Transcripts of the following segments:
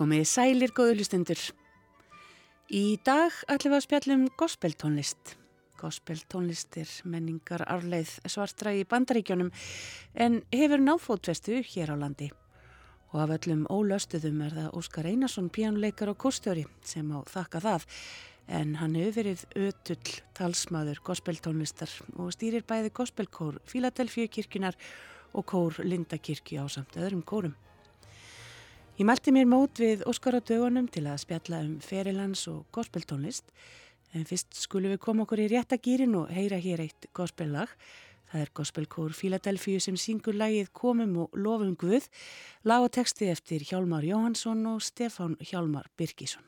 Komið sælir góðu hlustendur. Í dag ætlum við að spjallum gospeltónlist. Gospeltónlist er menningar arleið svartra í bandaríkjónum en hefur náfótvestu hér á landi. Og af öllum ólöstuðum er það Óskar Einarsson, pjánuleikar og kórstjóri sem á þakka það. En hann hefur verið ötull talsmaður gospeltónlistar og stýrir bæði gospelkór Fíladelfíu kirkjunar og kór Lindakirkju á samt öðrum kórum. Ég mælti mér mót við Óskar á dögunum til að spjalla um ferilans og gospeltónlist en fyrst skulum við koma okkur í réttagýrin og heyra hér eitt gospellag. Það er gospelkór Fíladelfíu sem syngur lagið Komum og lofum Guð, lag og texti eftir Hjálmar Jóhansson og Stefán Hjálmar Birkísson.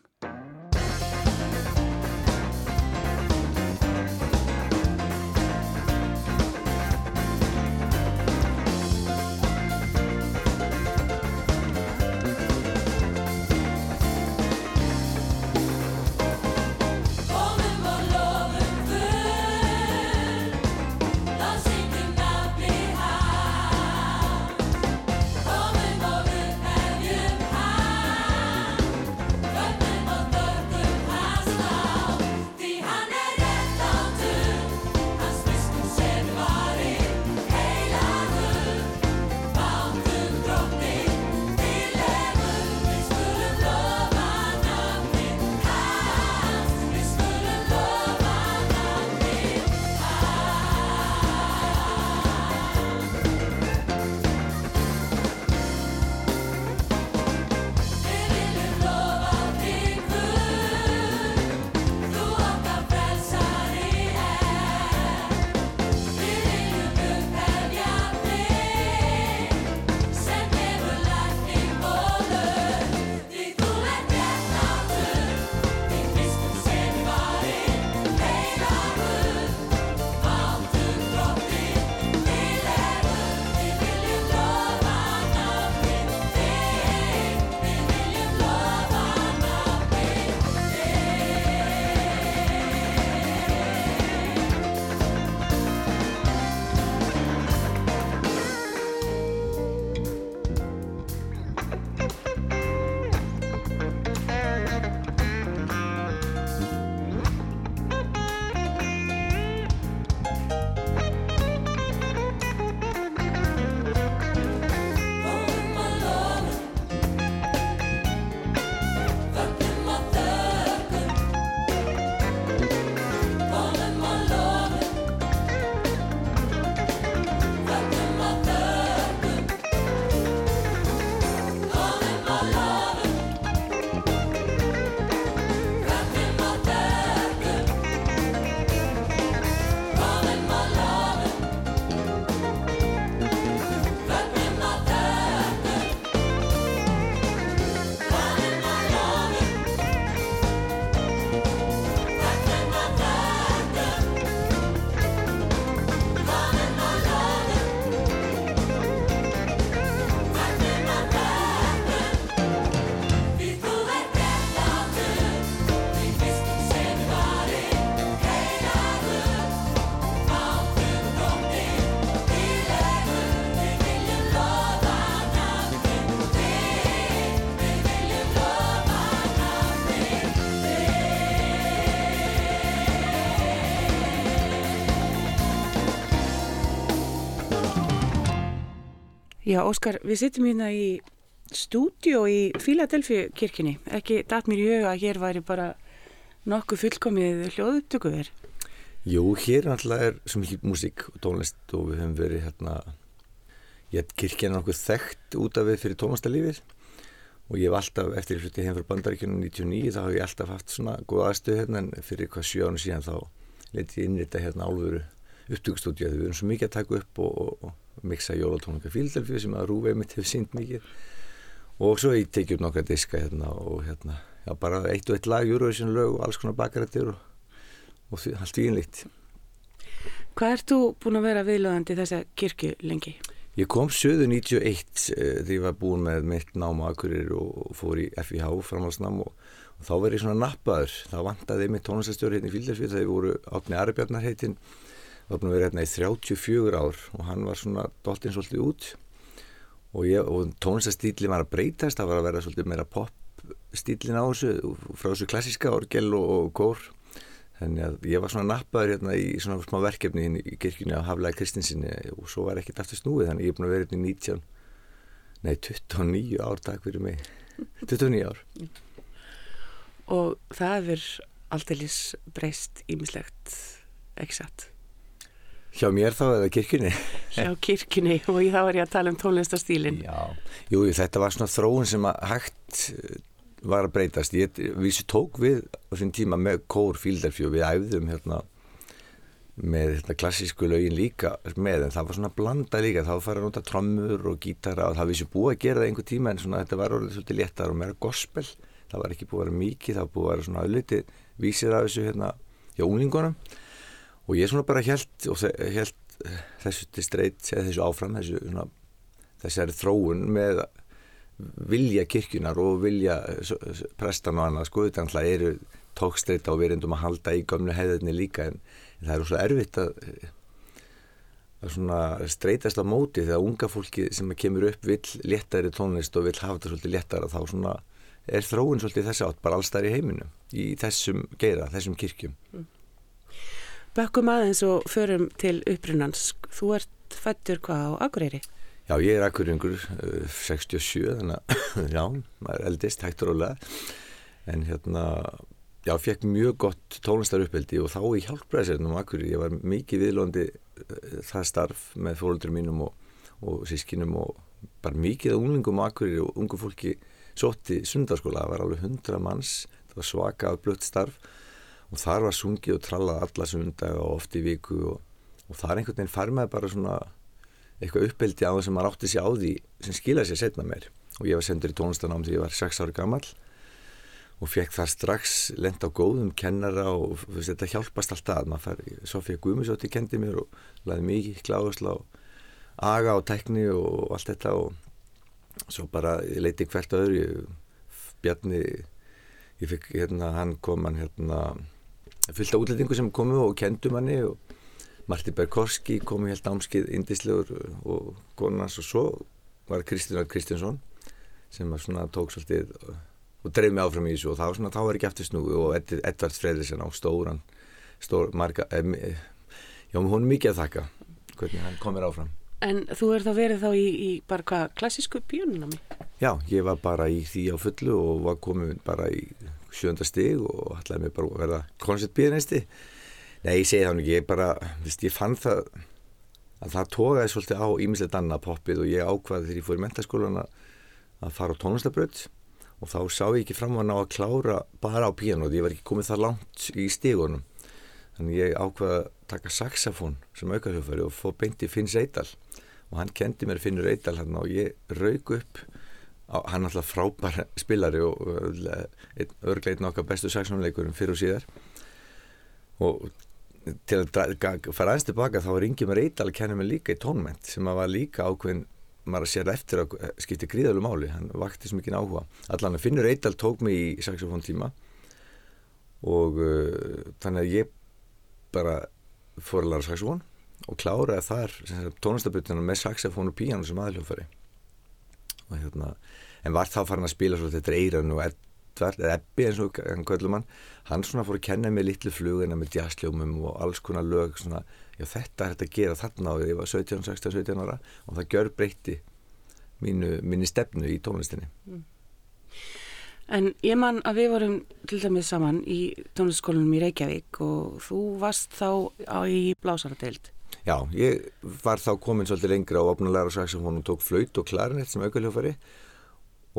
Já, Óskar, við sittum hérna í stúdjó í Fíladelfi kirkini. Ekki dat mér í huga að hér væri bara nokkuð fullkomið hljóðupptökuður. Jú, hér alltaf er svo mikið músík og tónlist og við höfum verið hérna, ég hef kirkina nokkuð þekkt út af við fyrir tónlistarlífið og ég hef alltaf, eftir ég flutti heim frá bandaríkjunum 99, þá hef ég alltaf haft svona góð aðstöð hérna en fyrir hvað sjö ánum síðan þá leti ég innrita hérna álveru upptökustúdíu við erum svo mikið að taka upp og, og miksa jólatónleika fíldelfið sem að Rúvei mitt hefur sínt mikið. Og svo ég tekið upp nokkra diska hérna og hérna, já bara eitt og eitt lag Eurovision lög og alls konar bakarættir og, og allt výinlíkt Hvað ert þú búin að vera viðlöðandi þessa kirkju lengi? Ég kom söðu 91 eh, þegar ég var búin með mitt náma akkurir og fór í FIH framhalsnám og, og þá verið ég svona nappaður. Þá vantaði mitt tónlistastjóri hérna í fíldelfið þegar við voru átni Arabjarnar heitinn var búin að vera hérna í 34 ár og hann var svona doltinn svolítið út. Og, og tónlistastýli var að breytast, það var að vera svolítið meira pop stílin á þessu frá þessu klassiska orgel og, og kór. Þannig að ég var svona nappaður hérna í svona smá verkefni í kirkjunni á Haflaði Kristinsinni og svo var ekkert aftur snúið þannig ég er búin að vera hérna í 19 nei 29 ár takk fyrir mig. 29 ár. Og það er alltaf breyst ímislegt ekki satt Hjá mér þá eða kirkjunni? Hjá kirkjunni og þá er ég að tala um tónlistastílin Já, jú þetta var svona þróun sem að hægt var að breytast. Ég vísi tók við á þinn tíma með kór fíldarfjó við æfðum hérna með hérna, klassísku lögin líka með en það var svona blanda líka. Þá fara að nota trommur og gítara og það vissi búið að gera það einhver tíma en svona þetta var orðið svolítið léttar og meira gospel. Það var ekki búið að vera mikið það búið að vera svona ölliti vísir af þessu hérna hjá úlingunum og ég svona bara held held þessu til streyt þessu áfram þessu svona þessari þróun með vilja kirkjunar og vilja prestan og annað sko þetta eru tókstreita og við reyndum að halda í gömlu heiðinni líka en, en það er svo erfitt að, að streytast á móti þegar unga fólki sem kemur upp vill léttari tónlist og vill hafa þetta svolítið léttara þá svona er þróun svolítið þessi átt bara allstæðir í heiminu í þessum geira, þessum kirkjum mm. Bökkum aðeins og förum til upprunans. Þú ert fættur hvað á Akureyri? Já, ég er akkuringur, 67, þannig að já, maður er eldist, hægt og rólega, en hérna, já, fekk mjög gott tónlistar uppeldi og þá í hjálpræðisernum akkurir, ég var mikið viðlóndi uh, það starf með fólöldur mínum og, og sískinum og bara mikið af unglingum akkurir og ungu fólki sótti sundarskóla, það var alveg hundra manns, það var svaka af blött starf og þar var sungið og trallað alla sundag og oft í viku og, og þar einhvern veginn farmaði bara svona eitthvað uppeldi á það sem maður átti sér á því sem skilaði sér setna mér og ég var sendur í tónlistanám því ég var 6 ára gammal og fekk þar strax lenda á góðum kennara og veist, þetta hjálpast alltaf fær, fekk Guðmusótti kendi mér og laði mikið kláðusla og aga og tekni og allt þetta og svo bara ég leiti hvert öðru. Ég, Bjarni ég fikk hérna hann kom hann hérna fylgta útlætingu sem komu og kendum hann og Marti Berkorski kom í helt ámskið indislegur og konans og svo var Kristján Kristjánsson sem var svona tók svolítið og dreif mig áfram í þessu og þá, svona, þá var ekki eftir snúi og Edvard Fredriksson á stóran stór marga eh, já, hún er mikið að þakka hvernig hann komir áfram En þú er þá verið þá í, í bara hvað klassísku pjónunámi? Já, ég var bara í því á fullu og var komið bara í sjönda stig og ætlaði mig bara að verða koncertbíðnæsti Nei, ég segi þannig, ég bara, viðst, ég fann það að það tókaði svolítið á ímislegt annað poppið og ég ákvaði þegar ég fór í mentaskólan að fara á tónlistabröð og þá sá ég ekki fram að ná að klára bara á píanóð, ég var ekki komið það langt í stígunum. Þannig ég ákvaði að taka saxofón sem aukarhjófari og fóð beinti Finns Eidal og hann kendi mér Finnur Eidal hann og ég raug upp, hann alltaf frábær spilari og örgleitin okkar bestu saxofónleikurum fyrir og síðar. Og til að fara aðeins tilbaka þá var Ingi Marítal að kenna mig líka í tónment sem að var líka ákveðin maður að sér eftir að skipti gríðalu máli. Hann vakti svo mikið áhuga. Allan að Finnur Eital tók mig í saxofón tíma og uh, þannig að ég bara fór að læra saxofón og kláraði þar tónastabutuna með saxofón og píjánu sem aðljófari og hérna en var þá farin að spila svo þetta eiran og Edvard, eða Ebbi eins og hann kvöllum hann hann svona fór að kenna mig litlu flugina með jazzljómum og alls konar lög svona, já þetta er þetta að gera þarna og ég var 17, 16, 17 ára og það gjör breytti mínu, mínu stefnu í tónlistinni mm. En ég man að við vorum til dæmið saman í tónlistskólanum í Reykjavík og þú varst þá á í blásaradeild Já, ég var þá komin svolítið lengra á opnulegar og saxofón og tók flaut og klarinett sem auðvitaðljófari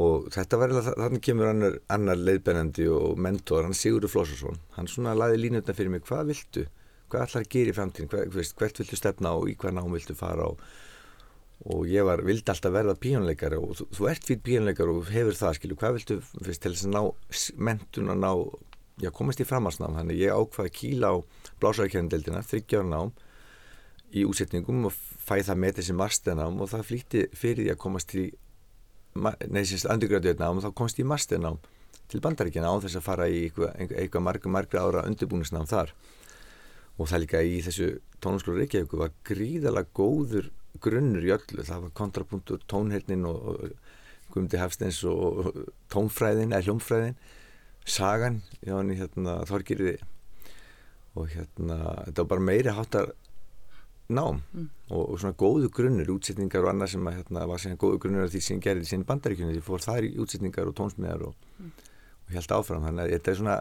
og þetta var þannig kemur annar, annar leiðbennandi og mentor, hann Sigurður Flósarsson hann svona laði línutna fyrir mig hvað viltu, hvað ætlar að gera í framtíðin hvert, hvert viltu stefna og í hvað nám viltu fara og, og ég var vildi alltaf verða píjónleikari og þú, þú ert fyrir píjónleikari og hefur það skilju, hvað viltu fyrst til þess að ná mentun að ná, já komast í framhansnám þannig ég ákvaði kíla á blásarkendeldina, þryggjára nám í útsetningum og fæði það með þessi marstenám og það flýtti fyrir því að komast í neðsins andurgráðuðnám og þá komst ég masterná til bandaríkjana á þess að fara í eitthvað, marga, marga ára undirbúningsnám þar. Og það líka í þessu tónskólu Reykjavík var gríðalega góður grunnur í öllu, það var kontrapunktur, tónhernin og Guðmundi Hafsteins og tónfræðin eða hljómfræðin sagan hjá hann í hérna, Þorgiriði og hérna þetta var bara meiri háttar nám mm. og, og svona góðu grunnur útsetningar og annað sem að hérna, var svona góðu grunnur af því sem gerði sín bandaríkjunni því fór þær í útsetningar og tónsmiðar og, mm. og held áfram. Þannig að þetta er svona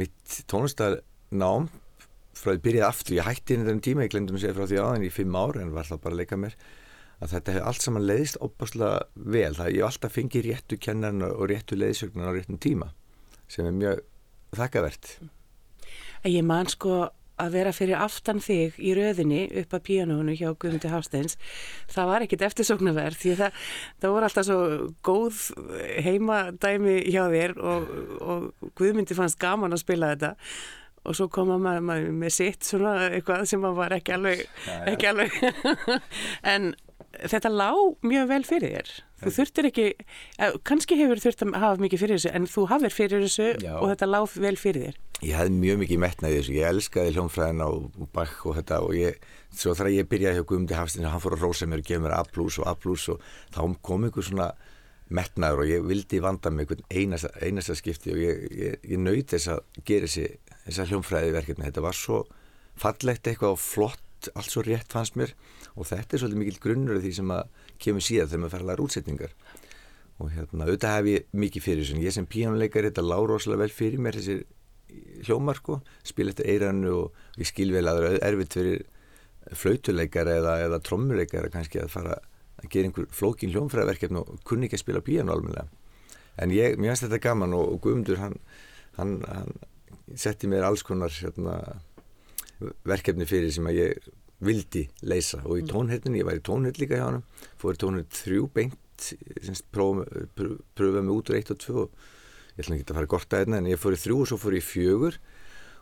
mitt tónlistarnám frá því byrjaði aftur, ég hætti inn í þennan tíma ég glemdi mig að segja frá því aðeins í fimm ár en var það bara að leika mér að þetta hefur allt saman leiðist óbáslega vel. Það ég alltaf fengið réttu kennarna og réttu leiðsögnan á réttum tíma sem er mjög þakkavert. Ég man sko að vera fyrir aftan þig í röðinni upp að píanónu hjá Guðmundi Hásteins það var ekkit eftirsóknarverð því það, það voru alltaf svo góð heimadæmi hjá þér og, og Guðmundi fannst gaman að spila þetta og svo koma maður, maður með sitt svona eitthvað sem maður var ekki alveg, ekki alveg. en þetta lág mjög vel fyrir þér. Þú þurftir ekki, eh, kannski hefur þurft að hafa mikið fyrir þessu en þú hafið fyrir þessu Já. og þetta lág vel fyrir þér. Ég hafði mjög mikið metnaði þessu, ég elskaði hljónfræðina og bakk og þetta og ég, svo þar að ég byrjaði hjá Guðmundi Hafstins hann fór að rosa mér og gefa mér A plus og A plus og þá kom einhver svona metnaður og ég vildi vanda mig einasta, einasta skipti og ég, ég, ég nöyt þess að gera þessi, hljónfræði verkefni, þetta var svo fallegt eitthvað og flott, allt svo rétt fannst mér og þetta er svolítið mikil grunnur af því sem kemur síðan þegar maður fær að læra útsetningar. Og hérna, auðvitað hef ég mikið fyrir þessu ég sem píjónuleikar, þetta lág rosalega vel fyrir mér þessi hljómar sko. Spila eftir eirannu og ég skil vel að það er erfitt fyrir flautuleikar eða, eða trommuleikar kannski að fara að gera einhver flókin hljómfræðverkefni og kunni ekki að spila píjónu almenlega en ég, mér finnst þetta gaman og, og Guðmundur hann, hann, hann setti mér alls konar hérna, verkefni fyrir sem að ég vildi leysa. Og í mm. tónhildinu, ég var í tónhild líka hjá hann fór í tónhild þrjú beint pröfa mig út úr eitt og tvö. Og ég ætla ekki að fara gott að einna en ég fór í þrjú og svo fór í fjögur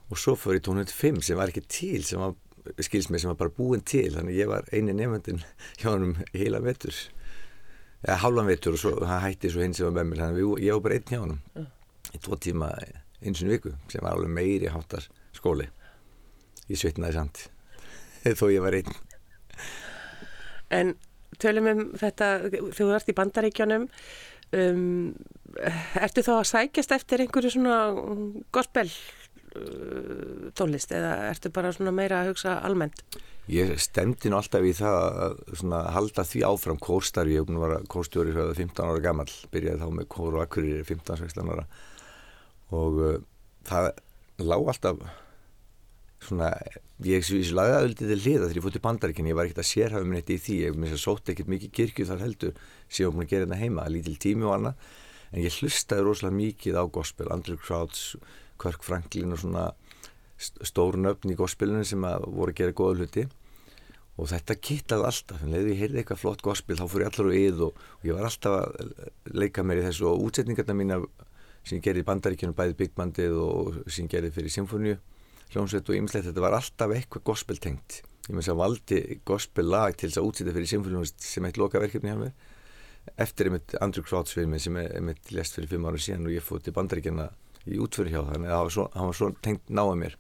og svo fór í tónhild fimm sem var ekki til sem var, skils mig, sem var bara búin til. Þannig ég var eini nefndin hjá hann heila vettur eða hálfan vettur og svo hann hætti svo hinn sem var með mér. Þannig ég var bara einn hjá hann í tvo tíma eins og viku sem var alveg meiri háttar skóli ég svitnaði samt þó ég var einn. En tölum um þetta þegar þú ert í bandaríkjónum um, ertu þá að sækjast eftir einhverju svona gospel uh, tónlist eða ertu bara svona meira að hugsa almennt? Ég stemdi nú alltaf í það að halda því áfram kórstarfi, ég var kórstjóri 15 ára gammal, byrjaði þá með kór og akkurir 15-16 ára. Og uh, það lág alltaf svona, ég lagði aðvöldið til hliða þegar ég fótt í bandaríkinn, ég var ekkert að sérhafa mér eitt í því, ég að sótt ekkert mikið kirkju þar heldur, séum mér að gera þetta heima lítil tími og annað, en ég hlustaði rosalega mikið á gospel, Andrew Crouch Kirk Franklin og svona stórun öfn í gospelinu sem voru að gera goða hluti. Og þetta kittaði alltaf, en leiði ég heyrði eitthvað flott gospel, þá fór ég allar á yð og, og ég var alltaf að leika mér í þessu og útsetningarna mína sem ég gerði í bandaríkjunum, bæði byggbandið og sem ég gerði fyrir symfóniu hljómsveit og ymslegt, þetta var alltaf eitthvað gospel tengt. Ég með þess að valdi gospel lag til þess að útsýta fyrir symfónljónist sem eitt lokaverkefni hjá mér. Eftir einmitt Andrew Crouch við mig sem einmitt lest fyrir fimm ára síðan og ég fótt í bandaríkjana í útfyrir hjá þannig að hann var svo tengt náða mér.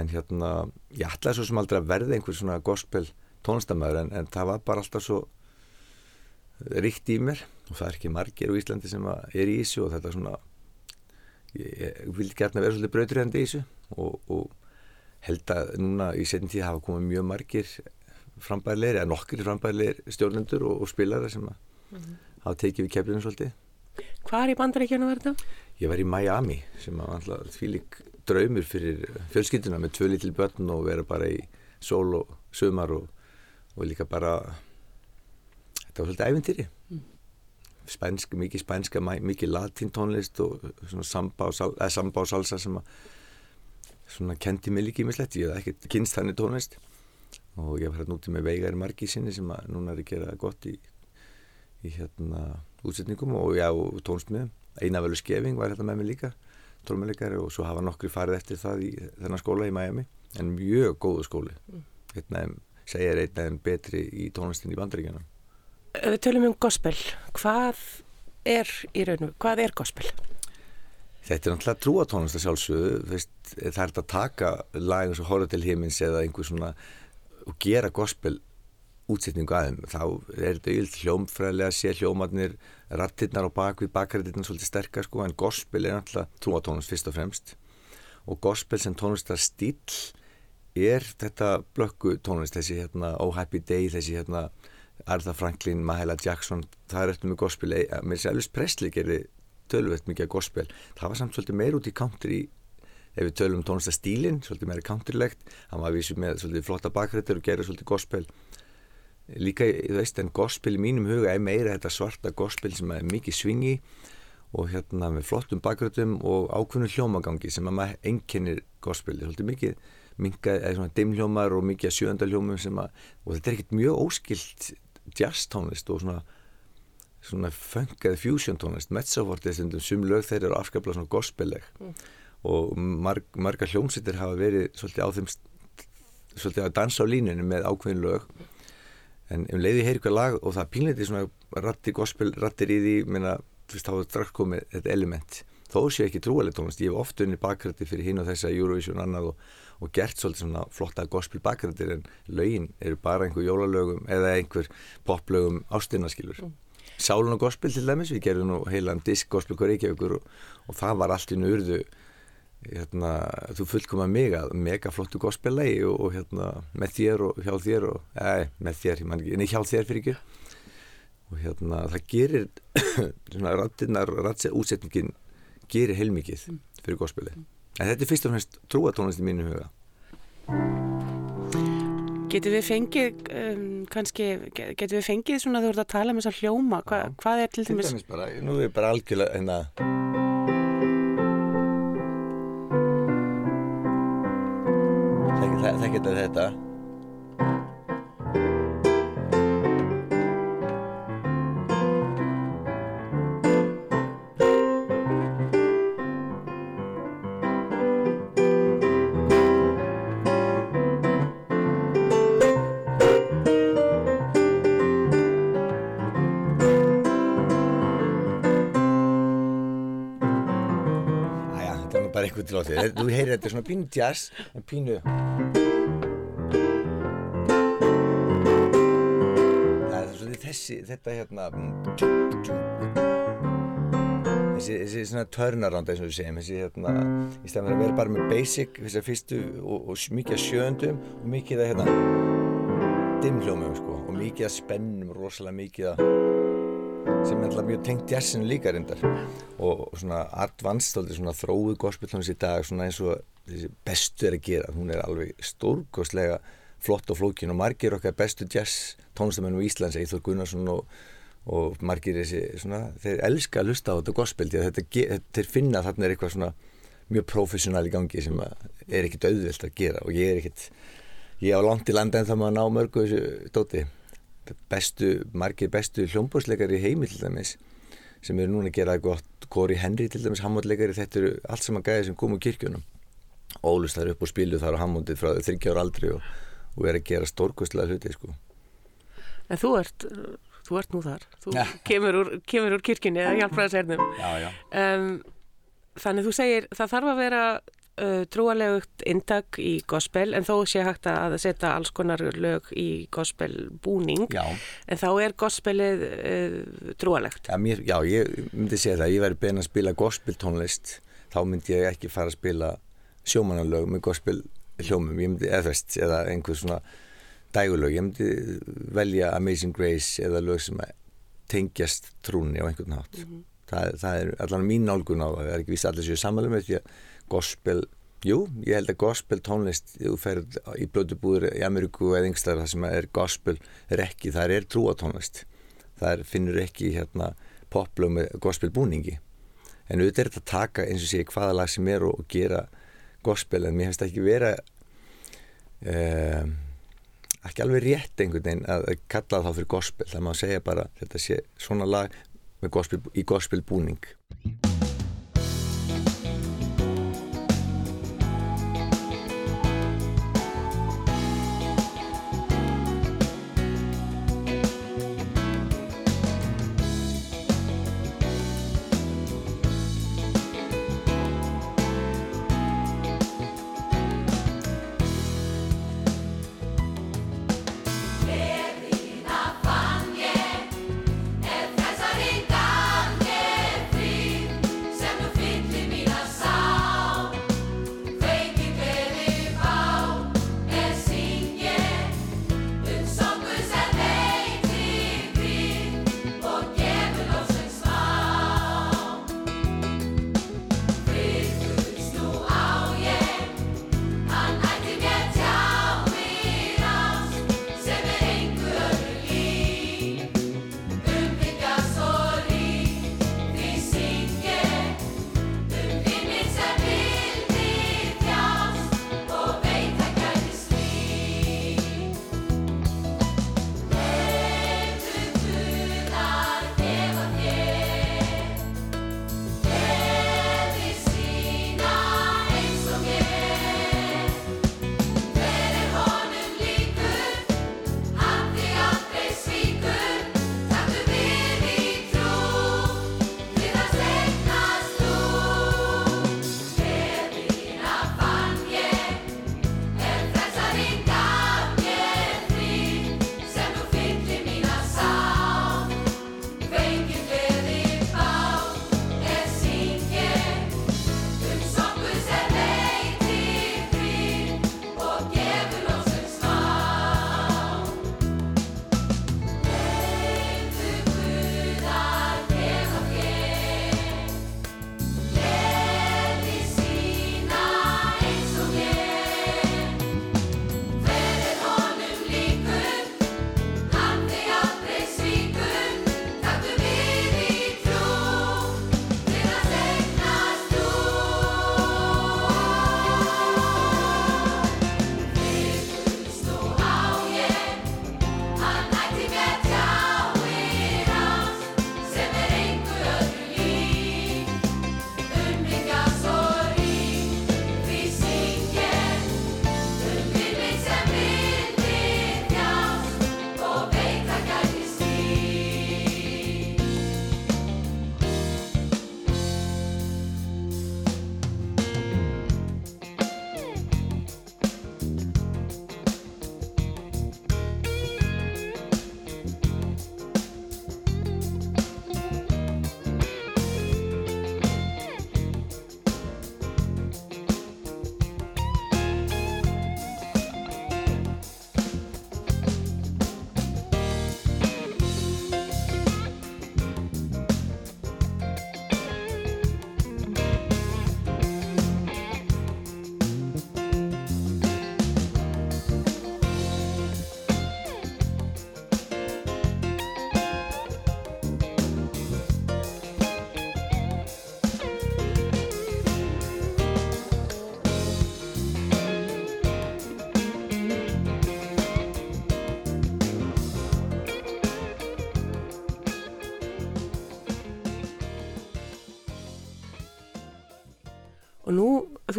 En hérna, ég ætlaði svo sem aldrei að verða einhver svona gospel tónlistamæður en, en það var bara alltaf svo ríkt í mér. Og það er ekki margir á Íslandi sem er í þessu og þetta svona ég vil gætna vera svolítið brauturhændi í þessu og, og held að núna í setjum tíð hafa komið mjög margir frambæðilegir eða nokkur frambæðilegir stjórnendur og, og spilara sem að mm -hmm. hafa tekið við keflinu svolítið Hvað er í bandaríkjana var þetta? Ég var í Miami sem að alltaf því lík draumur fyrir fjölskylduna með tvö litil börn og vera bara í sól og sömar og, og líka bara þetta var svolítið ævintýri mm. Spænsk, mikið spænska mikið latintónlist og svona samba og, salsa sem að svona kendi mig líka í mig slett ég hef ekki kynst þannig tónlist og ég var hérna úti með veigari margi sinni sem að núna er að gera gott í, í hérna útsetningum og já, tónstmiðum Einavölu Skeving var hérna með mig líka tólmæleikari og svo hafa nokkri farið eftir það í þennan skóla í Miami. En mjög góðu skóli. Hérna segir einn aðeins betri í tónlistin í bandaríkjana Við tölum um gospel hvað er í raunum, hvað er gospel? Þetta er náttúrulega trúatónast að sjálfsögðu, það er að taka lag eins og horfa til himins eða einhver svona og gera gospel útsetningu aðeim þá er þetta yld hljómfræðilega sé hljómarnir rattirnar á bakvið bakrættirnar svolítið sterkar sko en gospel er náttúrulega trúatónust fyrst og fremst og gospel sem tónlistar stíl er þetta blökku tónlist þessi hérna Oh Happy Day þessi hérna Arthur Franklin, Mahalia Jackson það er eftir með gospel. Með Elvis Presley gerði tölvöld mikið af gospel. Það var samt svolítið meir út í country. Ef við tölum um tónlistastílin svolítið meira countrylegt. Hann var vísið með svolítið flotta bakrættir og gerði svolítið gospel. Líka, þú veist, en gospel í mínum huga er meira þetta svarta gospel sem er mikið svingi og hérna með flottum bakrættum og ákveðnu hljómagangi sem að maður enginnir gospel, svolítið mikið minga, eða svona dimhljómar og mikið sjöndaljómum sem að, og þetta er ekkert mjög óskilt jazz tónlist og svona svona funk eða fusion tónlist mezzofortið stundum sum lög þeir eru afskaplega svona gospelleg mm. og marg, marga hljómsýttir hafa verið svolítið á þeim svolítið að dansa á línunum með ákveðin lög. En um leiði heyri hvað lag og það pínleiti svona ratti gospel rattir í því minna, þú veist þá er strax komið þetta element. Þó sé ekki trúaleg tónlist, ég hef oft unni bakrætti fyrir hinn og þessa Eurovision annað og, og gert svolítið svona flotta gospel bakrættir en lögin eru bara einhver jólalögum eða einhver poplögum ástinnaskilur. Mm. Sálun og gospel til dæmis, við gerðum nú heilan disk gospel hver Reykjavíkur og, og það var allt í nörðu hérna, þú fullkoma mig að mega flottu gospel-legi og, og hérna með þér og hjá þér og, ei, með þér, ég ekki, nei hjá þér fyrir ekki. Og hérna það gerir svona rattinnar, rattsetningin gerir heilmikið fyrir gospeli en þetta er fyrst og fremst trúatónast í mínu huga Getur við fengið um, kannski, getur við fengið svona þú ert að tala um þess að hljóma Hva, hvað er til dæmis? Til dæmis bara, nú er bara algjörlega hérna það getur þetta eitthvað til á því þú heyrir þetta svona pínu jazz en pínu það er svona þessi þetta hérna þessi, þessi svona törnaránd eins og við segjum þessi hérna í stæðan að vera bara með basic þessar fyrstu og, og mikið sjöndum og mikið að hérna dimhljómum sko og mikið að spennum rosalega mikið að sem er mjög tengt jazzinu líka reyndar. Og, og svona advanced svona þróið gospeltónist í dag svona eins og bestu er að gera. Hún er alveg stórkostlega flott og flókin og margir okkar bestu jazz tónlistamennu í Íslands Eithor Gunnarsson og, og margir þessi svona, þeir elska að hlusta á þetta gospel þetta, þeir finna þarna er eitthvað svona mjög professionál í gangi sem er ekkit auðvilt að gera og ég er ekkit ég á langt í landa en það maður ná mörgu þessu dóti bestu, margir bestu hljómbórsleikari í heimi til dæmis sem eru núna að gera gott. Corey Henry til dæmis, hammóndleikari, þetta eru allt saman gæði sem kom úr kirkjunum. Ólust þar upp og spilu þar á hammóndið frá þryggjára aldri og, og er að gera stórkostlega hluti sko. En þú ert þú ert nú þar, þú ja. kemur, úr, kemur úr kirkjunni eða hjálpræðisernum um, þannig þú segir það þarf að vera uh, trúalegugt intak í gospel en þó sé hægt að setja alls konar lög í gospelbúning en þá er gospelið uh, trúalegt já, mér, já, ég myndi segja það, ég væri bein að spila gospeltónlist þá myndi ég ekki fara að spila sjómanalög með gospel hljómum, ég myndi, eða þess, eða einhver svona dægulög, ég myndi velja Amazing Grace eða lög sem tengjast trúni á einhvern nátt mm -hmm. það, það er allan mín nálgun á það, það er ekki vist allir sér samanlega með því að gospel, jú, ég held að gospel tónlist, þú ferð í blödubúður í Ameríku eða yngstar það sem er gospel, er ekki, það er trúatónlist það finnur ekki hérna poplum með gospel búningi en auðvitað er þetta að taka eins og sé hvaða lag sem er og, gera gospel en mér finnst það ekki vera uh, ekki alveg rétt einhvern veginn að kalla það fyrir gospel, það má segja bara þetta sé svona lag gospel, í gospel búning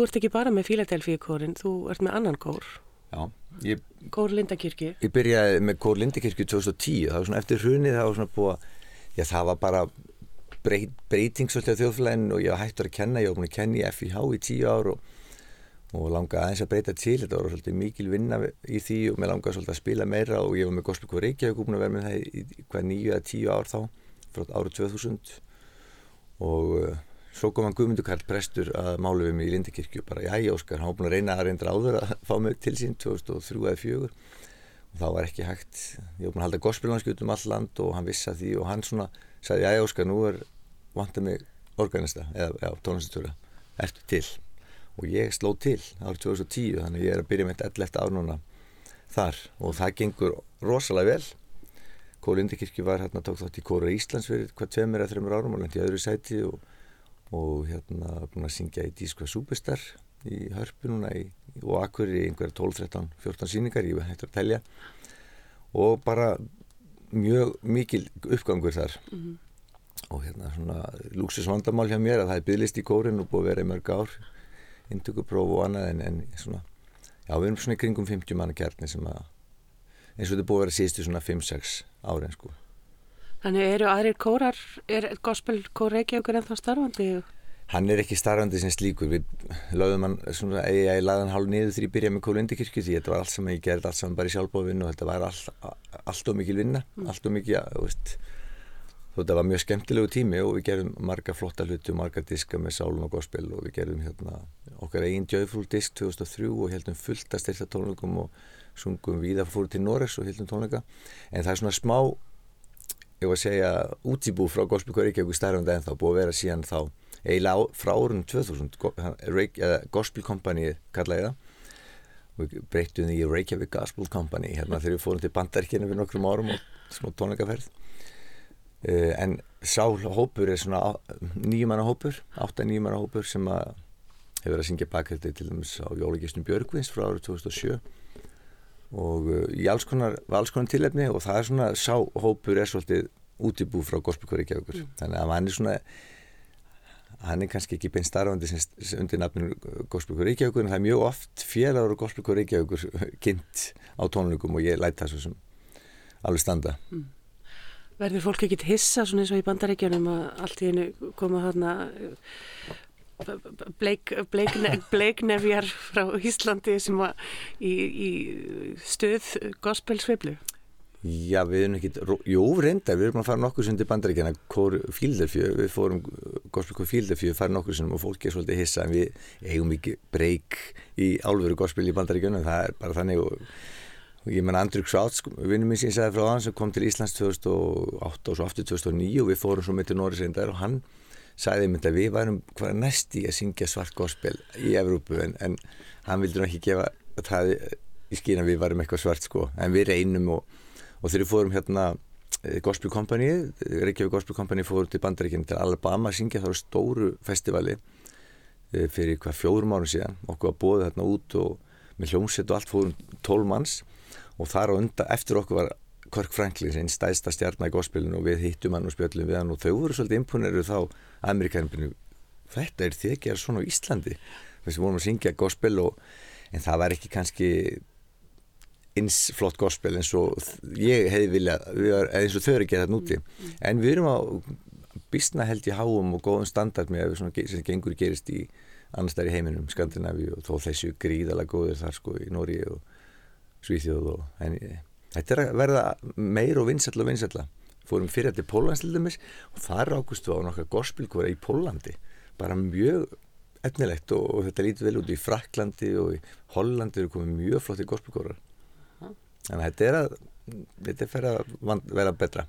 þú ert ekki bara með Philadelphia kórin, þú ert með annan kór. Já, ég, Kór Lindakirkju. ég byrjaði með Kór Lindikirkju 2010, það var svona eftir hrunið það var svona búið að, já það var bara breyt, breyting svolítið á þjóðflæðinu og ég hættur að kenna, ég var búin að kenna í FIH í tíu ár og, og langaði aðeins að breyta til, þetta var svolítið mikil vinna í því og mér langaði svolítið að spila meira og ég var með Gospel Kór Reykjavík búin að vera með það í, hvað nýju eða tíu ár þá, frá árið 2000 og uh, svo kom hann Guðmundur Karl Prestur að málu við mig í Lindikirkju bara, já, Óskar, hann var búin að reyna að reynda áður að fá mig til sín 2003 eða 2004 og þá var ekki hægt. Ég var búin að halda gospellanskjút um all land og hann vissi að því og hann svona sagði, já, Óskar, nú er vantað mig organista, eða tónlistatöru ertu til? Og ég sló til árið 2010 þannig ég er að byrja með 11 ár núna þar. Og það gengur rosalega vel. Kóli Lindikirkju var hérna tók þátt í Kóra Íslands fyrir hvað tveimur eða þreimur árum og lendi öðru sæti og og hérna búin að syngja í Dískva Súbestar í hörpu núna í, og akkur í einhverja 12, 13, 14 síningar ég hættur að telja. Og bara mjög mikil uppgangur þar. Mm -hmm. og hérna svona lúksusvandamál hjá mér að það er bygglist í kórin og búið að vera í mörg ár indugupróf og annað en, en svona já við erum svona í kringum 50 manna kjarni sem að eins og þetta búið að vera síðustu svona 5-6 árin sko Þannig eru aðrir kórar, er gospel kór Reykjavíkur ennþá starfandi? Hann er ekki starfandi sem slíkur, við lögðum hann svona, ég, ég lagði hann hálf niður því ég byrjaði með Kólundikirkju því þetta var allt saman, ég gerði allt saman bara í sjálfbóðvinnu og þetta var all, allt og mikil vinna, mm. allt og mikil, þú veist, þetta var mjög skemmtilegu tími og við gerðum marga flotta hluti og marga diska með sálum og gospel og við gerðum hérna okkar einn Joyful disk 2003 og heldum fullt að styrta tónleikum og sungum við að fóru til Norres og heldum tónleika en það er svona smá ég var að segja útibú frá Gospelkóri Reykjavík starfandi en þá búið að vera síðan þá eiginlega frá árunum 2000 Gospel Company kallaði það. Og breyttum því Reykjavík Gospel Company hérna þegar við fórum til bandarkina fyrir nokkrum árum og smá tónleikaferð. Uh, en sálhópur er svona nýjumanna hópur, átta nýjumanna hópur sem að hefur verið að syngja bakhaldi til dæmis á Jólagistum Björgvins frá árið 2007 og uh, í alls konar, alls konar tilefni og það er svona, sáhópur er svolítið útibú frá Gospelkóri Reykjavíkur mm. þannig að hann er svona hann er kannski ekki beint starfandi sem undir nafninu Gospelkóri Reykjavíkur en það er mjög oft félagur og Gospelkóri Reykjavíkur kynnt á tónleikum og ég læt það svo sem alveg standa mm. Verður fólk ekkit hissa svona eins og í bandaríkjunum að allt í hennu koma þarna bleiknefjar frá Íslandi sem var í, í stöð gospelsveiflu. Já, við erum ekki, jú, reyndar, við erum að fara nokkur til bandaríkjana, Fílderfjö, við fórum, gospelkór Fílderfjö, fara nokkur sem og fólki er svolítið hissa, en við eigum ekki breyk í álveru gospel í bandaríkjana, það er bara þannig og, ég menna Andrúk Sváts, vinnum minn sem ég sagði frá hann, sem kom til Íslands 2008 og svo aftur 2009 og við fórum svo með til Norris reyndar og hann sagði mynd að við varum hvað næsti að syngja svart gospel í Evrópu? En, en hann vildi náttúrulega ekki gefa það í skýna við varum eitthvað svart sko. En við reynum og, og þegar við fórum hérna eh, Gospel Company, Reykjavík Gospel Company fórum til bandaríkinu til Alabama að syngja þá stóru festivali eh, fyrir hvað fjórum árum síðan. Okkur að bóða þarna út og með hljómsett og allt fórum tól manns. Og þar á undan eftir okkur var Kirk Franklin, einn stæðsta stjarnar í gospelinu og við hittum hann og spjöllum við hann og þau voru svolítið imponeruð þá amerikaninu þetta er því að svona á Íslandi. Að við vorum að syngja og, en það var ekki kannski eins flott gospel eins og ég hefði viljað eins og þau eru að gera þetta núti en við erum á bísna held í háum og góðum standard með svona sem gengur gerist í annars þar í heiminum, Skandinavi og þó þessu gríðalega góður þar sko í Nóri og Svíþjóð og en, þetta er að verða meir og vinsall og vinsalla fórum fyrir til Pólans til dæmis og þar águstu á nokkað gospelkóra í Pólandi bara mjög etnilegt og, og þetta lítið vel út í Fraklandi og í Hollandi eru komið mjög flotti gospelkórar þannig að þetta er að þetta er að vera betra.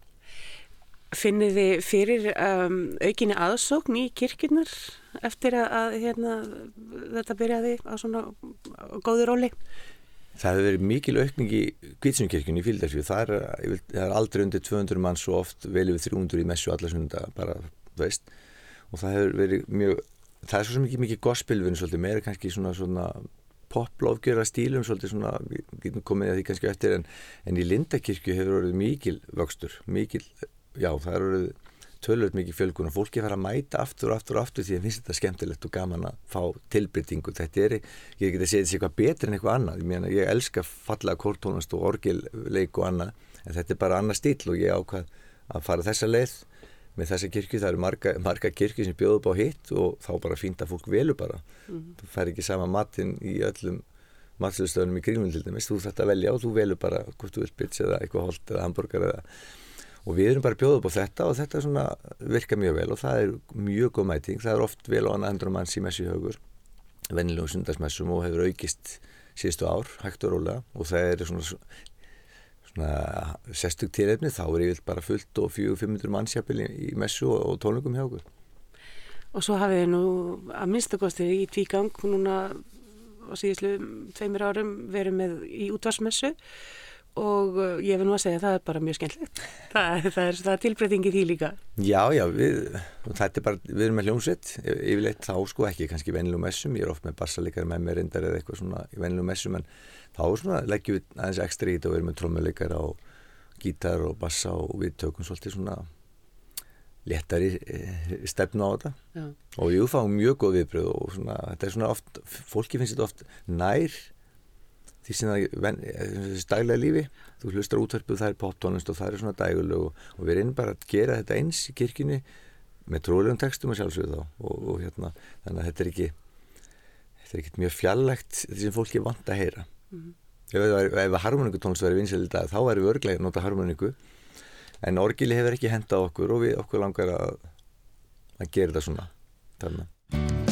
Finnir þið fyrir um, aukinni aðsókn í kirkjurnar eftir að, að hérna, þetta byrjaði á svona góður róli? Það hefur verið mikil aukning í Kvítsunnkirkjunni í Fíldarsfjöð, það, það er aldrei undir 200 mann svo oft vel yfir 300 í messu allarsunda bara, þú veist, og það hefur verið mjög, það er svo mikið mikið gospelvinn svolítið, meira kannski svona, svona poplofgjörða stílum svolítið svona, við getum komið að því kannski eftir en, en í Lindakirkju hefur verið mikil vöxtur, mikil, já það hefur verið tölvöld mikið fjölgun og fólki fara að mæta aftur og aftur og aftur því að finnst þetta skemmtilegt og gaman að fá tilbyrtingu þetta er, ég get að segja sé eitthvað betur en eitthvað annað, ég meina ég elska fallega kórtónast og orgilleik og annað en þetta er bara annað stíl og ég ákvað að fara þessa leið með þessa kirkju, það eru marga, marga kirkju sem bjóðu upp á hitt og þá bara fínt að fólk velu bara, mm. þú fær ekki sama matinn í öllum matsöðustöðunum í kringlun til dæmis, þú þetta velja og þú velu bara hvort þú vil pizza eða eitthvað holt eða hambúrgar eða og við erum bara bjóðið upp á þetta og þetta svona virka mjög vel og það er mjög góð mæting, það er oft vel á annað endur manns í messihaugur, vennilegu sundarsmessum og hefur aukist síðustu ár, hægt og rólega. Og það er svona, svona sestug tilefni, þá er yfir bara fullt og 400-500 mannsjapil í, í messu og, og tónlingum hjá okkur. Og svo hafið þið nú að minnstakosti í tvígang núna á síðuslu tveimur árum verið með í útvarsmessu og uh, ég vil nú að segja að það er bara mjög skemmtilegt. Það, það er, er tilbreytingi því líka. Já, já, við, bara, við erum með hljómsveit yfirleitt þá sko ekki kannski vennilegum messum, ég er oft með bassalikar með mér reyndar eða eitthvað svona í vennilegum messum en þá svona leggjum við aðeins ekstra í þetta og við erum með trommuleikar á gítar og bassa og við tökum svolítið svona léttari eh, stefnu á þetta. Já. og jú, fáum mjög góð viðbröð og svona, þetta er svona oft, fólki finnst þetta oft nær því sem það er daglega lífi þú hlustar útverfið, það er poptónlist og það er svona dæguleg og, og við erum bara að gera þetta eins í kirkjunni með tróðlegum textum og sjálfsögðu þá og, og hérna, þannig að þetta er ekki þetta er ekki mjög fjallagt því sem fólki er vant að heyra. Mm -hmm. ef, ef harmoníkutónlist verður vinsel í dag þá erum við örglega að nota harmoníku. En orgili hefur ekki hendað okkur og við okkur langar að að gera þetta svona þannig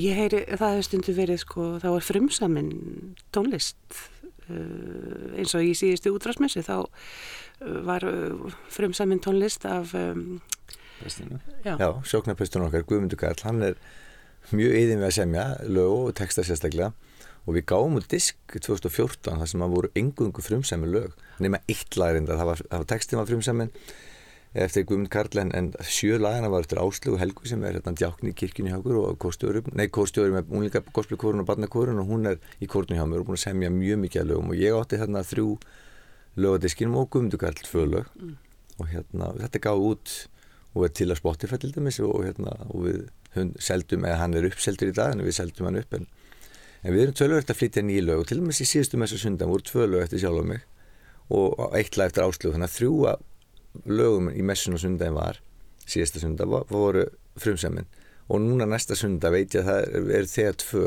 Og ég heyri, það hefur stundu verið sko, þá er frumsaminn tónlist uh, eins og í síðustu útrásmessi þá uh, var uh, frumsaminn tónlist af um, Já, Já sjóknarpresturinn okkar Guðmundur Karl, hann er mjög yðin við að semja lög og texta sérstaklega og við gáum út disk 2014 þar sem að voru engungu frumsæmi lög nema eitt lagrinda, það var, var textin var frumsæmin eftir Guðmund Karl en, en sjö lagina var eftir Áslug Helgu sem er hérna djákn í kirkjunni hjá okkur og kórstjóður, nei kórstjóður með únleika gospelkórun og barnakórun og hún er í kórnum hjá mér og búin að semja mjög mikið að lögum og ég átti þarna þrjú lögadiskinum og Guðmundur Karl tvö lög mm. og hérna þetta gáði út og er til að Spotify til dæmis og, hérna, og við seldum, eða hann er uppseldur í dag en við seldum hann upp en, en við erum tölvöld að flytja nýju lög og til dæmis í síðustu messu sundan voru tvö lög eftir sjálf og mig og eitt lag eftir áslug þannig að þrjúa lögum í messun og sundan var síðasta sundan voru frumsæmin og núna næsta sundan veit ég að það er, þegar tvö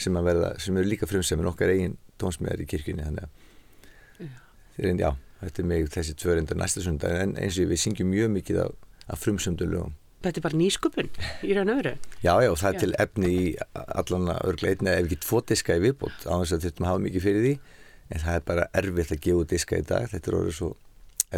sem, verða, sem eru líka frumsæmin okkar eigin tónsmiðar í kirkjunni þannig að já. já, þetta er mig þessi tvö reyndar næsta sundan en eins og við syngjum mjög mikið á af frumsöndu lögum. Þetta er bara nýsköpun í raun og öru? Já, já, það er já. til efni í allan örgleitni ef ekki tvo diska í viðbútt á þess að þurftum að hafa mikið fyrir því en það er bara erfitt að gefa diska í dag þetta er orðið svo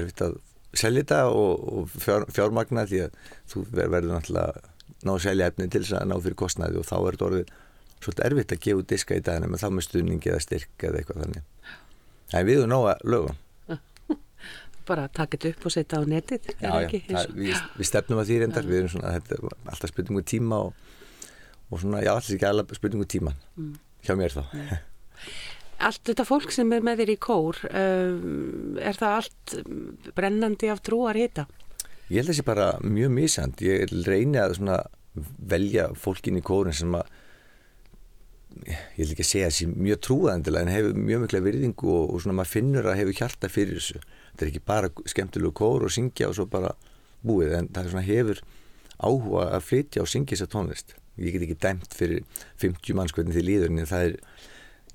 erfitt að selja þetta og, og fjár, fjármagna því að þú verður náttúrulega ná að selja efni til þess að ná fyrir kostnæði og þá er þetta orðið svolítið erfitt að gefa diska í dag en þá með stuðningi eða styrk eða eitthvað þannig. En við erum að lögum bara taka þetta upp og setja á netið já, já, það, við, við stefnum að því reyndar við erum svona, þetta alltaf spurningu tíma og, og svona, já, alltaf ekki alveg spurningu tíma mm. hjá mér þá. Allt þetta fólk sem er með þér í kór um, er það allt brennandi af trúar hita? Ég held að það sé bara mjög mísand ég reyni að velja fólkin í kórin sem að ég vil ekki segja að sé mjög trúaðandilega en hefur mjög mikla virðingu og, og svona maður finnur að hefur hjarta fyrir þessu. Þetta er ekki bara skemmtilegu kór og syngja og svo bara búið en það er svona hefur áhuga að flytja og syngja þess að tónlist. Ég get ekki dæmt fyrir 50 manns hvernig þið líður en það er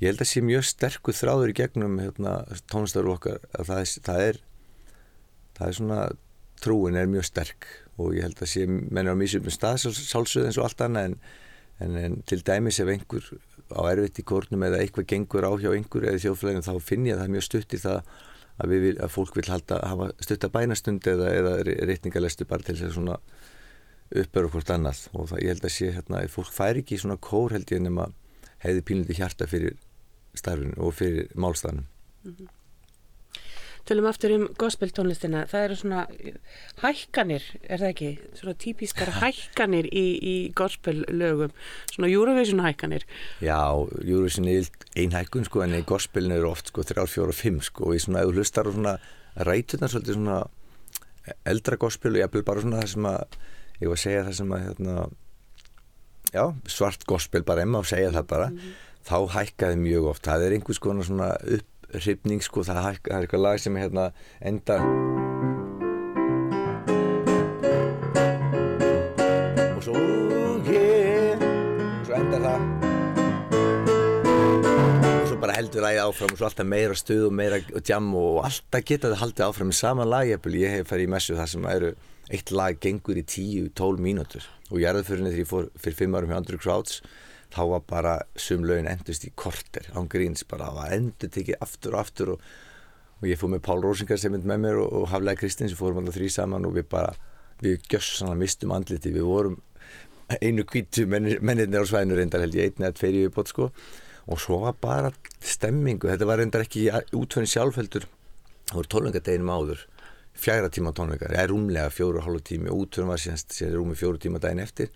ég held að sé mjög sterkur þráður í gegnum hérna, tónlistar okkar að það er, það er það er svona trúin er mjög sterk og ég held að sé menn á mísum stað sálsöð eins og allt annað en, en, en til dæmis ef einhver á erfitt í kórnum eða eitthvað gengur á hjá einhver eða þjóðflæðinu þá finn ég að það er mjög stutt í það að, vil, að fólk vil halda, hafa stutta bænastund eða, eða reytingalestu bara til þess að svona uppböru hvort annað. Og það, ég held að sé hérna, fólk fær ekki svona kór held ég nema heiði pílundi hjarta fyrir starfinu og fyrir málstafnum mm -hmm. Tölum aftur um gospeltónlistina, það eru svona hækkanir, er það ekki? Svona típiskar hækkanir í, í gospellögum, svona Eurovision hækkanir. Já, Eurovision er einn hækkun sko en í gospelin eru oft sko 3, 4 og 5 sko og í svona, ef þú hlustar á svona rætunar svolítið svona eldra gospel og ég eppil bara svona það sem að, ég var að segja það sem að hérna, já, svart gospel bara emma og segja það bara, mm -hmm. Þá hækkaði mjög oft, það er einhvers konar svona upp hrifning sko, það, það er eitthvað lag sem hérna enda. Og svo yeah og svo enda það. Og svo bara heldur lagið áfram og svo alltaf meira stuð og meira jam og alltaf geta það haldið áfram með sama lag ég hef farið í messu það sem eru eitt lag gengur í 10-12 mínútur. Og ég erði fyrir henni þegar ég fór fyrir 5 árum hjá Andrew Crowds þá var bara sum lögin endust í korter. Án gríns bara, það var endur tekið aftur og aftur og, og ég fóð með Pál Rósingar sem mynd með mér og, og Haflega Kristins við fórum alltaf þrý saman og við bara við gjössan mistum andliti, við vorum einu kvítu mennirnir á svæðinu reyndar held ég einni eða tveiri viðbót sko. Og svo var bara stemmingu. Þetta var reyndar ekki útfenni sjálfheldur. Það voru tónleikadeginum áður. Fjæra tíma tónleikar, eða rúmlega fjóru og hálfu tími. Útfenni var síðan rúmi fjóru tíma daginn eftir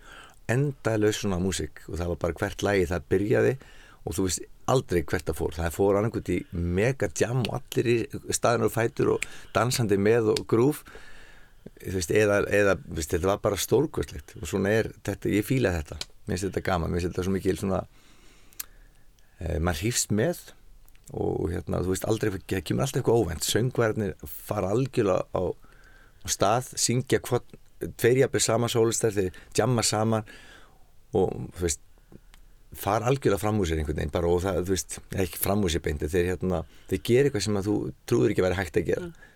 endalaus svona músík og það var bara hvert lægi það byrjaði og þú veist aldrei hvert það fór. Það fór annarkot í mega jam og allir í staðinu og fætur og dansandi með og grúf veist, eða, eða veist, þetta var bara stórkvöldlegt og svona er þetta, ég fýla þetta. Mér finnst þetta gaman, mér finnst þetta svo mikil svona e, maður hýfst með og hérna þú veist aldrei, það kemur alltaf eitthvað óvænt. Söngverðinir fara algjörlega á, á stað, syngja hvort tveirjabir saman sólistar þeir jamma saman og þú veist fara algjörlega fram úr sér einhvern veginn bara og það, þú veist, ekki fram úr sér beint þeir, hérna, þeir gera eitthvað sem að þú trúður ekki að vera hægt að gera mm.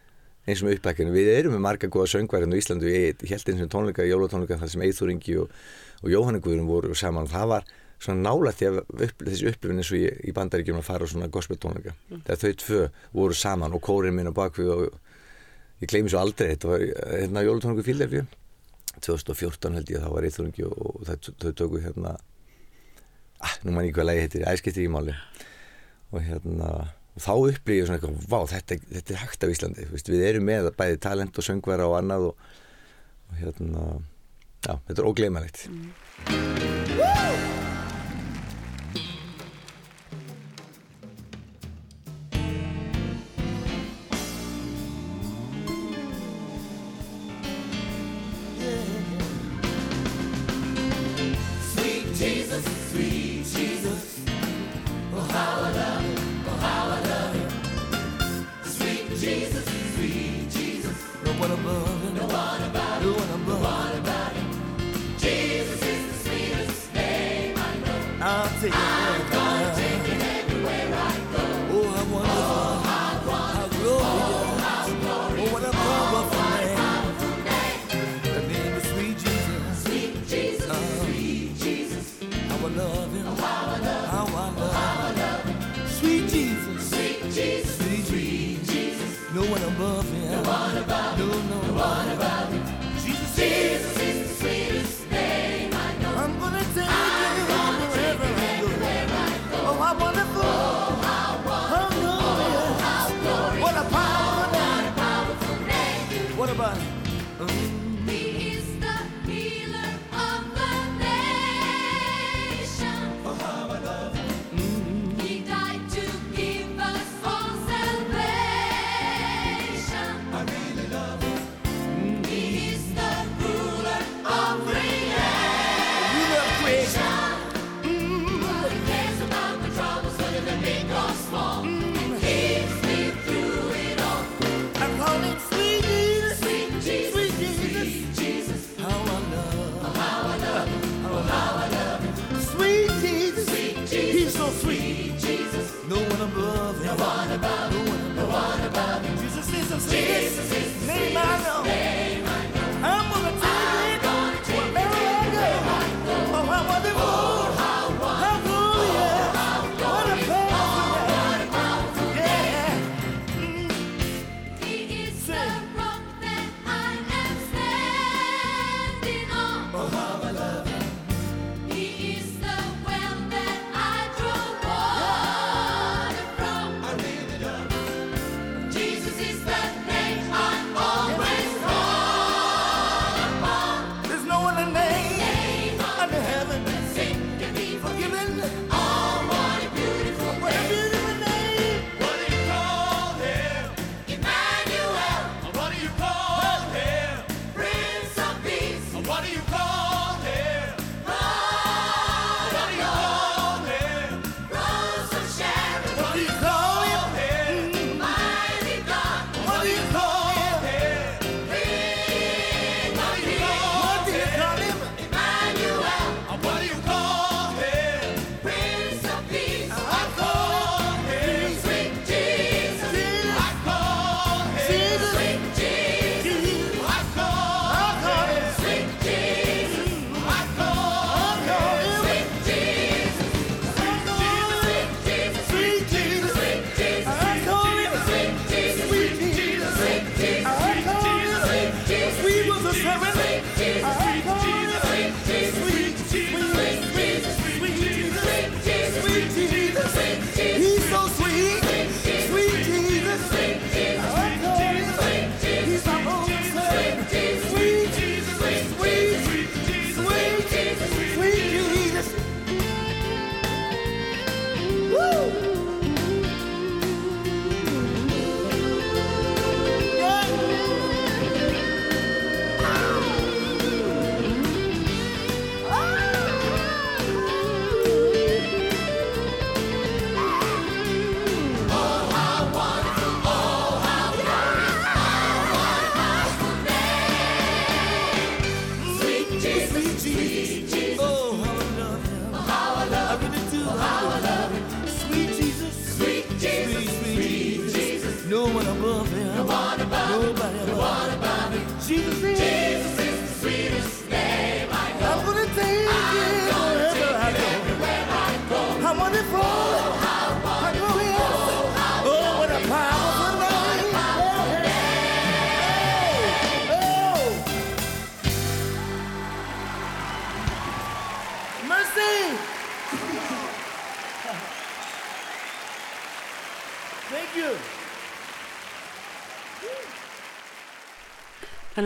eins og með uppbækjunum. Við erum með marga góða söngvarinn á Íslandu. Ég held eins og tónleika, jólatónleika þar sem Eithúringi og, og Jóhanneguðurum voru saman. Það var svona nálægt upp, þessi upplifin eins og ég í bandaríkjum að fara á svona gospel tónleika. Mm. Þegar þau tvö voru saman og kórin minn á bakvið og ég gleymi svo aldrei. Þetta var hérna jólatónleiku fílefju. 2014 held ég að það var Eithúringi og, og þau, þau tóku hérna, ah, nú man ég hvað lægi heitir, æskiptir í máli. Og hérna og þá upplýði ég svona eitthvað, vá þetta, þetta er hægt af Íslandi, Vist, við erum með bæði talent og söngvera og annað og, og hérna, já, þetta er ógleimalegt mm.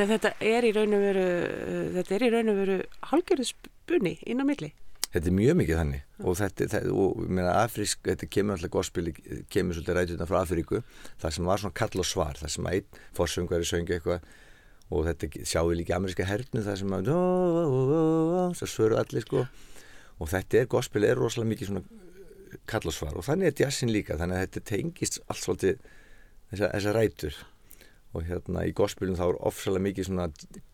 Þannig að þetta er í raun og veru, uh, þetta er í raun og veru hálgjörðu spunni inn á milli. Þetta er mjög mikið þannig. Og þetta, þetta og meina afrísk, þetta kemur alltaf gospel, kemur svolítið rætuna frá Afríku það sem var svona kall og svar, það sem einn fórsöngari söngi eitthvað og þetta sjáum við líka ameríska hernu það sem að það svöru allir sko. Og þetta er gospel er rosalega mikið svona kall og svar. Og þannig er jazzin líka þannig að þetta tengist allt svolítið þessar þessa rætur og hérna í gospelum þá er ofsalega mikið svona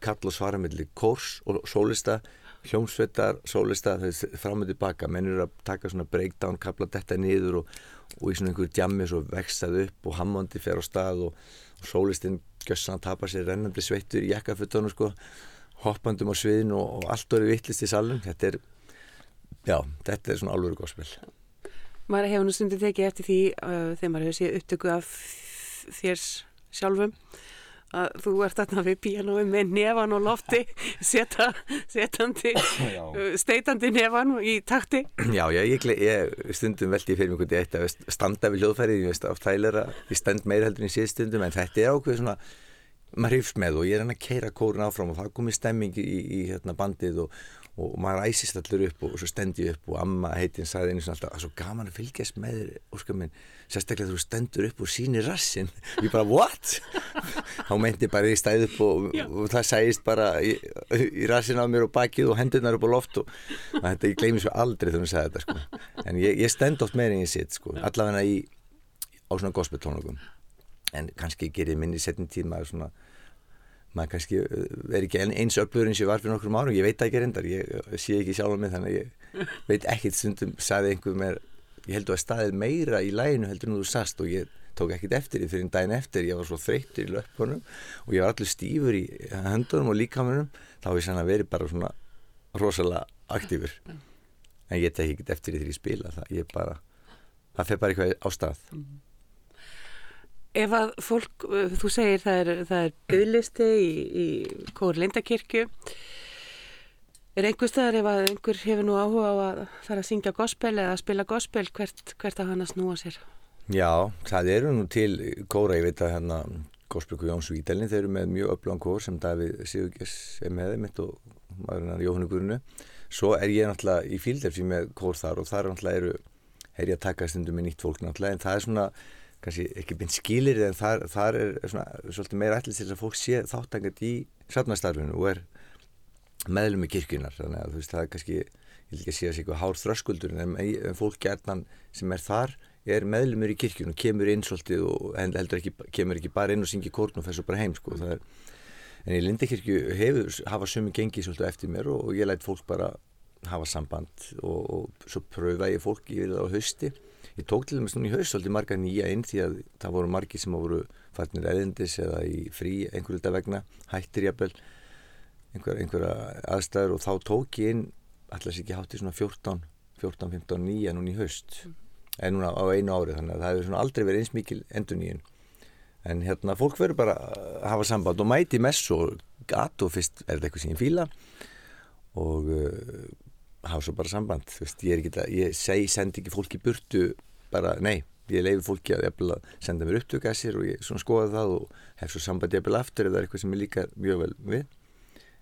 kall og svara mellir kórs og sólista hljómsveitar, sólista þau fram og tilbaka, menn eru að taka svona breakdown, kapla detta niður og, og í svona einhverju djammi svo vextað upp og Hammondið fer á stað og, og sólistinn gjössan að tapa sér rennandi sveittur í jakkafötunum sko hoppandum á sviðinu og, og allt orðið vittlist í salum þetta er, já, þetta er svona alvöru gospel. Maður hefur nú stundin tekið eftir því uh, þegar maður hefur séð upptöku af þér sjálfum að þú ert þarna við píanói með nefan og lofti seta, setandi uh, steitandi nefan í takti. Já, já, ég, ég stundum veldi fyrir mig hvernig ég ætti að standa við hljóðfærið, ég veist, oft þælera, ég stend meira heldur en síðstundum, en þetta er ákveð svona, maður hrifst með og ég er hann að keira kórin áfram og það komið stemming í, í hérna bandið og, og maður æsist allur upp og, og svo stendi ég upp og amma heitin sagði einu svona alltaf, það er svo gaman að fylgjast með þér, óskar minn, sérstaklega þú stendur upp og sýnir rassin, ég bara, what? þá meinti bara ég stæði upp og, og það sæðist bara í, í rassin á mér og bakið og hendurnar upp á loft og, og þetta, ég gleymi svo aldrei þegar hún sagði þetta sko. en ég, ég stend oft meira en ég sitt sko. allavega í, á svona gospel tónleikum en kannski gerir minni tíð maður svona maður kannski uh, er ekki ein- eins öflugur eins og var fyrir nokkrum árum, ég veit það ekki reyndar ég uh, sé ekki sjálf mig þannig að ég veit ekkit stundum, sagði einhver mér ég held að staðið meira í læginu heldur en þú sast og ég tók ekkit eftir því fyrir daginn eftir, ég var svo þreyttur í löpunum og ég var allur stífur í höndunum og líkamunum, þá hef ég sann að verið bara svona rosalega aktífur. En ég tek ekkit eftir því ég spila það, ég bara það fer bara eitthvað á stað Ef að fólk, uh, þú segir það er, það er bygglisti í, í Kór Lindakirkju. Er einhver staðar ef að einhver hefur nú áhuga á að fara að syngja gospel eða að spila gospel hvert, hvert að hann að snúa sér? Já, það eru nú til kóra, ég veit að hérna Gósbyrgu Jóns Vítalinn, þeir eru með mjög öflán kór sem Davíð Sigurgess er með þeim og maðurinn hann Jóhannu Gurnu svo er ég náttúrulega í fíldelfi með kór þar og þar náttúrulega eru er ég að taka stundum með nýtt fólk náttúrulega en það er svona, kannski ekki beint skilir en þar, þar er svona svolítið meira allir til þess að fólk sé þáttangat í safnastarfinu og er meðlum í kirkjunar þannig að þú veist það er kannski ég vil ekki að sé að sé eitthvað hár þröskuldur en en fólk gerðnan sem er þar er meðlumur í kirkjun og kemur inn svolítið og heldur ekki, kemur ekki bara inn og syngi kórn og svo bara heim sko. Það er, en í Lindakirkju hefur, hafa sömu gengið svolítið eftir mér og, og ég læt fólk bara hafa samband og, og svo pröfa ég fólk yfir það á hausti ég tók til dæmis núna í svolítið marga nýja inn því að það voru margi sem voru farnir eðindis eða í frí einhverju þetta vegna, hættir jafnvel einhver, einhverja aðstæður og þá tók ég inn allars ekki hátt í svona 14 14, 15, 9 núna í haust. En núna á einu ári þannig að það hefur svona aldrei verið eins mikil endur nýjun en hérna fólk verður bara að hafa samband og mæti mess og gat og fyrst er þetta eitthvað sem ég fíla og uh, hafa svo bara samband þú veist, ég er ekki það, ég seg, sendi ekki fólki burtu bara, nei ég leiði fólki að, jafnvel, að senda mér upptökassir og ég svona skoða það og hef svo samband jafnvel aftur er eitthvað sem ég líka mjög vel við.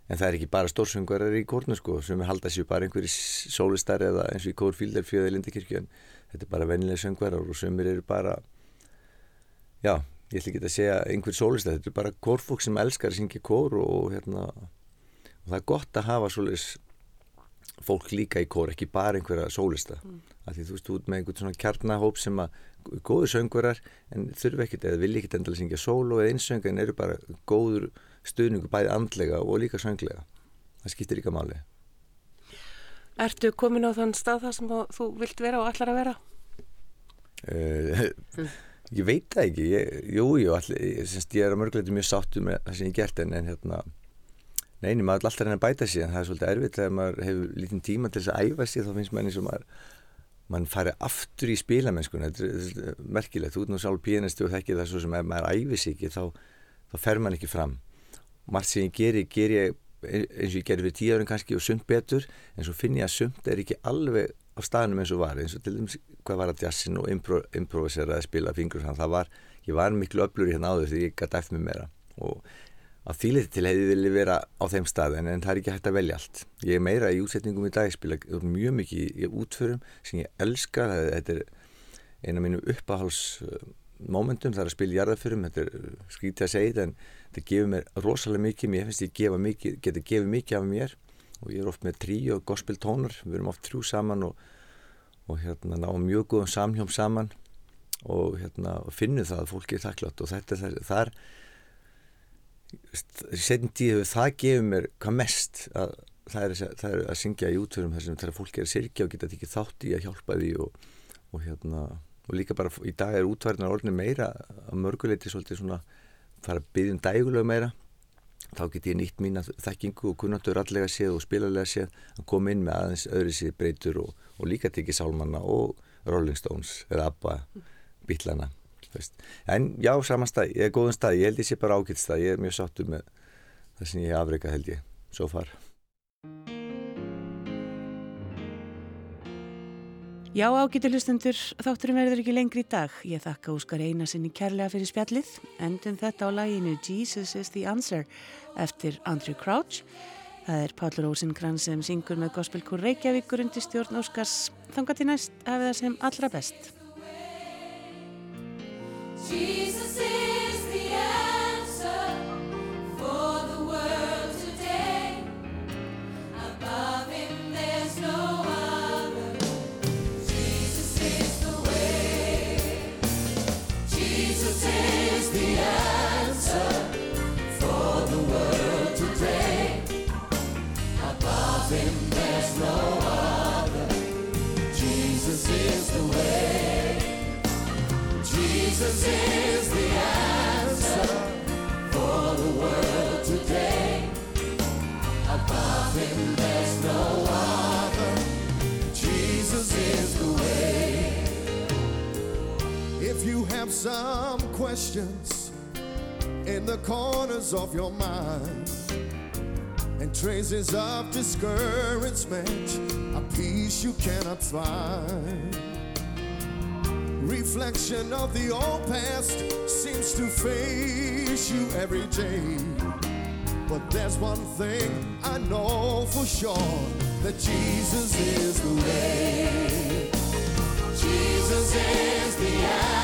En það er ekki bara stórsöngarar í kórnu sko sem halda sér bara einhverjir sólistar eða eins og í kórfíldar fjöða í Lindakirkju en þetta er bara vennilega söngvarar og sömur eru bara já, ég ætla ekki að segja einhver sólistar, þetta er bara kórfólk sem elskar að syngja kór og hérna og það er gott að hafa svolítið fólk líka í kór, ekki bara einhverja sólista, mm. af því þú veist út með einhvern svona kjarnahóp sem að góður söngvarar en þurfi ekkert eða vilja ekkert endilega syngja sólo eða einsöng en eru bara góður stuðningu bæði andlega og líka sönglega það skiptir líka máli Ertu komin á þann stað þar sem þú vilt vera og allar að vera? uh, ég veit það ekki ég, jú, jú, allir, ég, semst, ég er að mörgleiti mjög sáttu með það sem ég gert en, en hérna neini, maður er alltaf reyna að bæta sig en það er svolítið erfitt þegar maður hefur lítinn tíma til þess að æfa sig þá finnst maður eins og maður mann fari aftur í spílamennskun þetta er merkilegt, út nú sjálf pianisti og þekkir það svo sem ef maður æfi sig ekki þá, þá fer maður ekki fram. Margt sem ég geri, ger ég eins og ég gerði fyrir tíu árum kannski og sumt betur en svo finn ég að sumt er ekki alveg á staðnum eins og var. Eins og til dæmis hvað var að jazzin og impro, improvisera að spila fingur það var, ég var miklu öflur í hérna áður því ég gæti eftir mig meira. Og að þýliti til hefði vilja vera á þeim stað en, en það er ekki hægt að velja allt. Ég er meira í útsetningum í dag, ég spila mjög mikið í útförum sem ég elska. Þetta er eina af mínum uppáhalsmomentum það er að spila jarðaförum, þetta er skrítið að segja þetta en þetta gefur mér rosalega mikið. Mér finnst ég gefa mikið, geta gefið mikið af mér. Og ég er oft með trí og gospel tónar við erum oft trjú saman og, og hérna náum mjög góðum samhjóm saman. Og hérna finnum það að fólki er þakklátt og þetta er setjum tíu það gefið mér hvað mest að það er, það er að syngja í útförum þar sem þegar fólk er að sirkja og geta ekki þátt í að hjálpa því og, og, hérna, og líka bara í dag er útvarnar orðinu meira að mörguleiti svolítið svona fara að byggja um dægulega meira. Þá get ég nýtt mína þekkingu og kunnandur allega séð og spilalega séð að koma inn með aðeins öðru séð breytur og, og líka tekið Sálmanna og Rolling Stones eða Abba bílana en já, saman stað, ég er góðan stað ég held ég sé bara ágætt stað, ég er mjög sáttur með það sem ég hef afreikað held ég svo far Já, ágættu hlustendur, þátturum verður ekki lengri í dag. Ég þakka Óskar Einarsinni kærlega fyrir spjallið. Endum þetta á læginu Jesus is the answer eftir Andrew Crouch. Það er Pállur Ósinkrann sem syngur með gospelkór Reykjavíkur undir stjórn Óskars. Þangar til næst af það sem allra best. Jesus some questions in the corners of your mind and traces of discouragement, a peace you cannot find reflection of the old past seems to face you every day. But there's one thing I know for sure that Jesus is the way. Jesus is the answer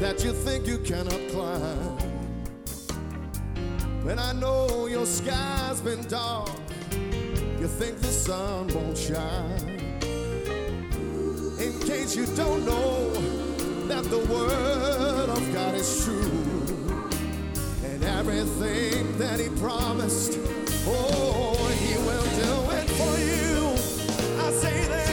that you think you cannot climb. And I know your sky's been dark. You think the sun won't shine in case you don't know that the word of God is true and everything that he promised oh he will do it for you I say that